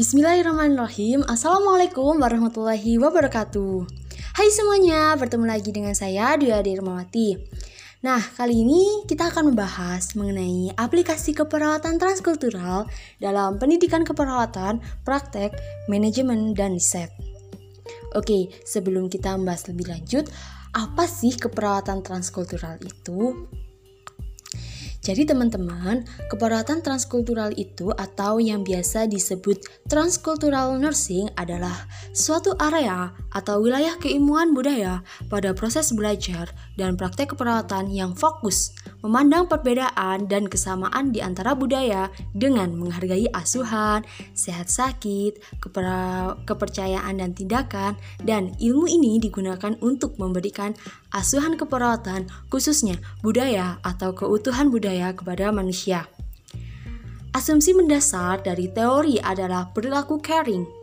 Bismillahirrahmanirrahim Assalamualaikum warahmatullahi wabarakatuh Hai semuanya, bertemu lagi dengan saya Dwi Adi Irmawati Nah, kali ini kita akan membahas mengenai aplikasi keperawatan transkultural dalam pendidikan keperawatan, praktek, manajemen, dan riset. Oke, sebelum kita membahas lebih lanjut, apa sih keperawatan transkultural itu? Jadi teman-teman, keperawatan transkultural itu atau yang biasa disebut transkultural nursing adalah suatu area atau wilayah keilmuan budaya pada proses belajar dan praktek keperawatan yang fokus memandang perbedaan dan kesamaan di antara budaya dengan menghargai asuhan, sehat sakit, kepercayaan dan tindakan, dan ilmu ini digunakan untuk memberikan asuhan keperawatan khususnya budaya atau keutuhan budaya kepada manusia. Asumsi mendasar dari teori adalah perilaku caring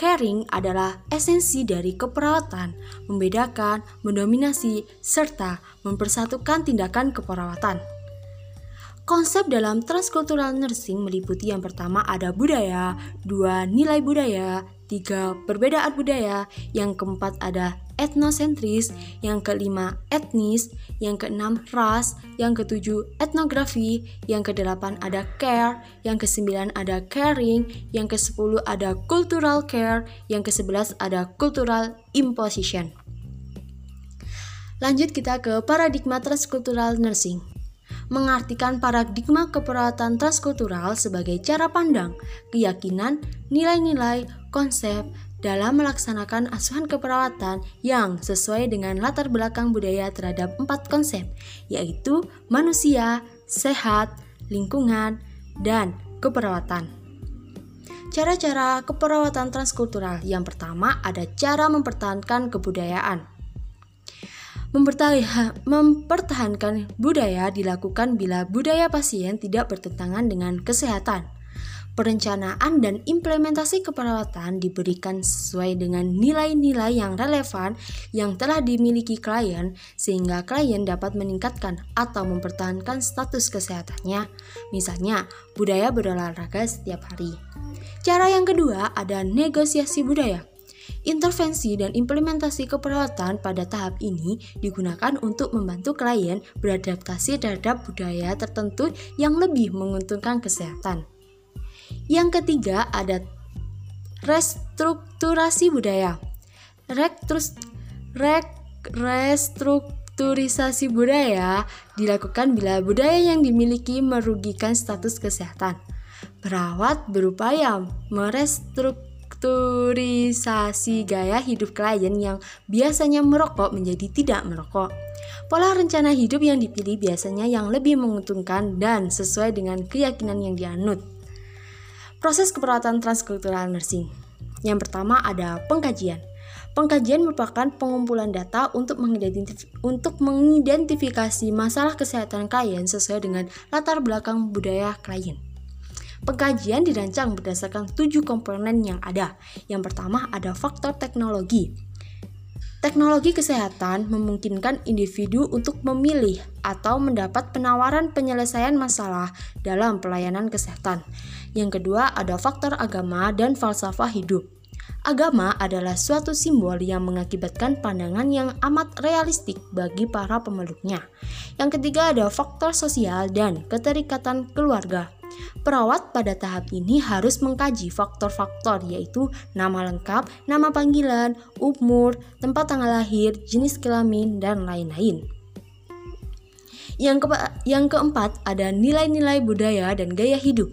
Caring adalah esensi dari keperawatan, membedakan, mendominasi, serta mempersatukan tindakan keperawatan. Konsep dalam transkultural nursing meliputi yang pertama ada budaya, dua nilai budaya, tiga perbedaan budaya, yang keempat ada etnosentris, yang kelima etnis, yang keenam ras, yang ketujuh etnografi, yang kedelapan ada care, yang kesembilan ada caring, yang kesepuluh ada cultural care, yang kesebelas ada cultural imposition. Lanjut kita ke paradigma transkultural nursing mengartikan paradigma keperawatan transkultural sebagai cara pandang, keyakinan, nilai-nilai, konsep, dalam melaksanakan asuhan keperawatan yang sesuai dengan latar belakang budaya terhadap empat konsep, yaitu manusia, sehat, lingkungan, dan keperawatan. Cara-cara keperawatan transkultural yang pertama ada cara mempertahankan kebudayaan. Mempertahankan budaya dilakukan bila budaya pasien tidak bertentangan dengan kesehatan perencanaan dan implementasi keperawatan diberikan sesuai dengan nilai-nilai yang relevan yang telah dimiliki klien sehingga klien dapat meningkatkan atau mempertahankan status kesehatannya. Misalnya, budaya berolahraga setiap hari. Cara yang kedua ada negosiasi budaya. Intervensi dan implementasi keperawatan pada tahap ini digunakan untuk membantu klien beradaptasi terhadap budaya tertentu yang lebih menguntungkan kesehatan. Yang ketiga ada restrukturasi budaya. Rektrus, rek, restrukturisasi budaya dilakukan bila budaya yang dimiliki merugikan status kesehatan. Perawat berupaya merestrukturisasi gaya hidup klien yang biasanya merokok menjadi tidak merokok. Pola rencana hidup yang dipilih biasanya yang lebih menguntungkan dan sesuai dengan keyakinan yang dianut. Proses keperawatan transkultural nursing. Yang pertama ada pengkajian. Pengkajian merupakan pengumpulan data untuk, mengidentif untuk mengidentifikasi masalah kesehatan klien sesuai dengan latar belakang budaya klien. Pengkajian dirancang berdasarkan tujuh komponen yang ada. Yang pertama ada faktor teknologi. Teknologi kesehatan memungkinkan individu untuk memilih atau mendapat penawaran penyelesaian masalah dalam pelayanan kesehatan. Yang kedua, ada faktor agama dan falsafah hidup. Agama adalah suatu simbol yang mengakibatkan pandangan yang amat realistik bagi para pemeluknya. Yang ketiga, ada faktor sosial dan keterikatan keluarga. Perawat pada tahap ini harus mengkaji faktor-faktor yaitu nama lengkap, nama panggilan, umur, tempat tanggal lahir, jenis kelamin, dan lain-lain. Yang, ke yang keempat ada nilai-nilai budaya dan gaya hidup.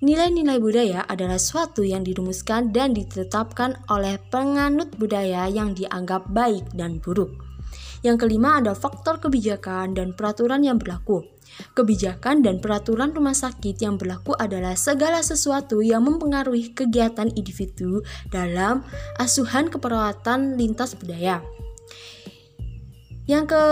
Nilai-nilai budaya adalah suatu yang dirumuskan dan ditetapkan oleh penganut budaya yang dianggap baik dan buruk. Yang kelima ada faktor kebijakan dan peraturan yang berlaku. Kebijakan dan peraturan rumah sakit yang berlaku adalah segala sesuatu yang mempengaruhi kegiatan individu dalam asuhan keperawatan lintas budaya. Yang ke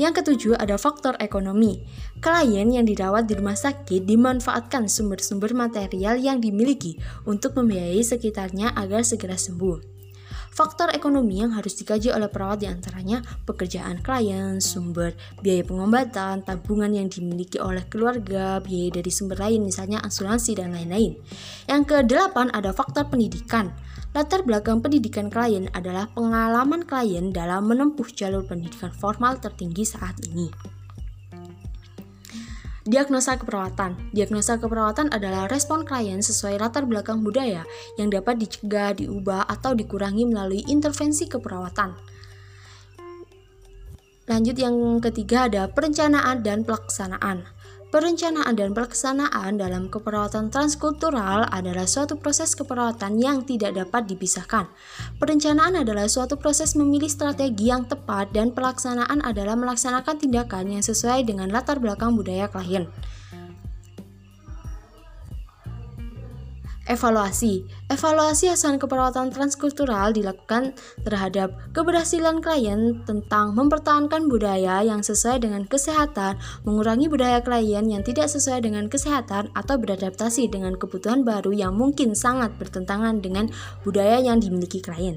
yang ketujuh ada faktor ekonomi. Klien yang dirawat di rumah sakit dimanfaatkan sumber-sumber material yang dimiliki untuk membiayai sekitarnya agar segera sembuh. Faktor ekonomi yang harus dikaji oleh perawat di antaranya pekerjaan klien, sumber biaya pengobatan, tabungan yang dimiliki oleh keluarga, biaya dari sumber lain misalnya asuransi dan lain-lain. Yang kedelapan ada faktor pendidikan. Latar belakang pendidikan klien adalah pengalaman klien dalam menempuh jalur pendidikan formal tertinggi saat ini. Diagnosa keperawatan. Diagnosa keperawatan adalah respon klien sesuai latar belakang budaya yang dapat dicegah, diubah, atau dikurangi melalui intervensi keperawatan. Lanjut yang ketiga ada perencanaan dan pelaksanaan. Perencanaan dan pelaksanaan dalam keperawatan transkultural adalah suatu proses keperawatan yang tidak dapat dipisahkan. Perencanaan adalah suatu proses memilih strategi yang tepat dan pelaksanaan adalah melaksanakan tindakan yang sesuai dengan latar belakang budaya klien. Evaluasi Evaluasi asuhan keperawatan transkultural dilakukan terhadap keberhasilan klien tentang mempertahankan budaya yang sesuai dengan kesehatan, mengurangi budaya klien yang tidak sesuai dengan kesehatan, atau beradaptasi dengan kebutuhan baru yang mungkin sangat bertentangan dengan budaya yang dimiliki klien.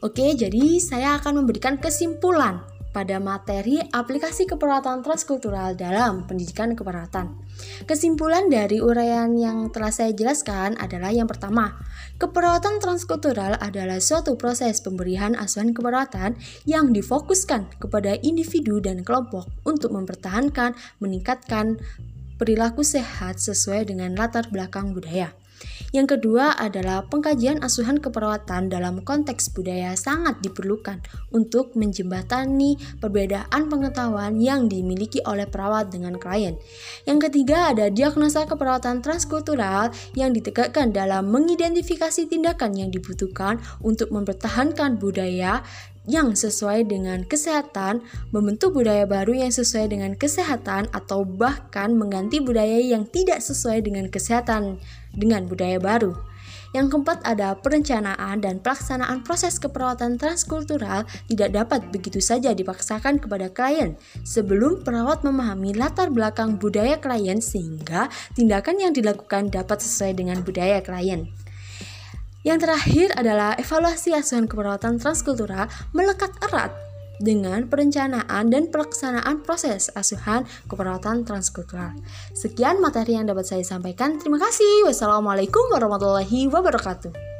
Oke, jadi saya akan memberikan kesimpulan pada materi aplikasi keperawatan transkultural dalam pendidikan keperawatan. Kesimpulan dari uraian yang telah saya jelaskan adalah yang pertama, keperawatan transkultural adalah suatu proses pemberian asuhan keperawatan yang difokuskan kepada individu dan kelompok untuk mempertahankan, meningkatkan perilaku sehat sesuai dengan latar belakang budaya. Yang kedua adalah pengkajian asuhan keperawatan dalam konteks budaya sangat diperlukan untuk menjembatani perbedaan pengetahuan yang dimiliki oleh perawat dengan klien. Yang ketiga ada diagnosa keperawatan transkultural yang ditegakkan dalam mengidentifikasi tindakan yang dibutuhkan untuk mempertahankan budaya yang sesuai dengan kesehatan, membentuk budaya baru yang sesuai dengan kesehatan, atau bahkan mengganti budaya yang tidak sesuai dengan kesehatan dengan budaya baru. Yang keempat ada perencanaan dan pelaksanaan proses keperawatan transkultural tidak dapat begitu saja dipaksakan kepada klien sebelum perawat memahami latar belakang budaya klien sehingga tindakan yang dilakukan dapat sesuai dengan budaya klien. Yang terakhir adalah evaluasi asuhan keperawatan transkultural melekat erat dengan perencanaan dan pelaksanaan proses asuhan keperawatan transkultural. Sekian materi yang dapat saya sampaikan. Terima kasih. Wassalamualaikum warahmatullahi wabarakatuh.